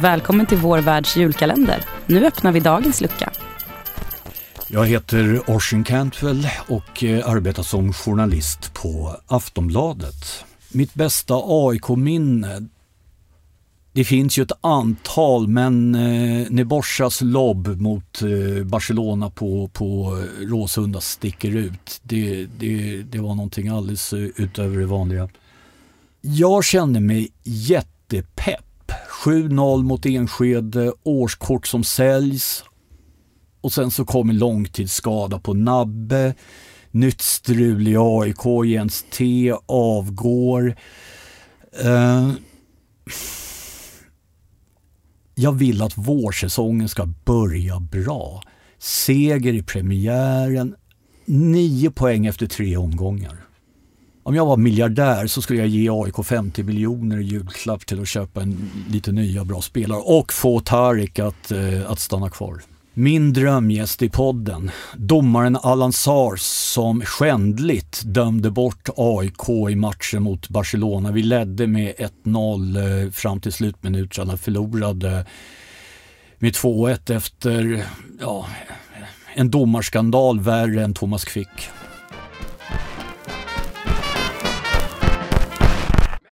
Välkommen till vår världs julkalender. Nu öppnar vi dagens lucka. Jag heter Orsin Cantwell och eh, arbetar som journalist på Aftonbladet. Mitt bästa AIK-minne det finns ju ett antal men eh, Neborsas lobb mot eh, Barcelona på, på eh, Råsunda sticker ut. Det, det, det var någonting alldeles eh, utöver det vanliga. Jag kände mig jättepepp. 7-0 mot Enskede, årskort som säljs och sen så kommer långtidsskada på Nabbe, nytt strul i AIK, Jens T avgår. Eh, jag vill att vårsäsongen ska börja bra. Seger i premiären, nio poäng efter tre omgångar. Om jag var miljardär så skulle jag ge AIK 50 miljoner i julklapp till att köpa en lite nya bra spelare och få Tarik att, eh, att stanna kvar. Min drömgäst i podden, domaren Allan Sars som skändligt dömde bort AIK i matchen mot Barcelona. Vi ledde med 1-0 eh, fram till slutminuterna, förlorade med 2-1 efter ja, en domarskandal värre än Thomas Quick.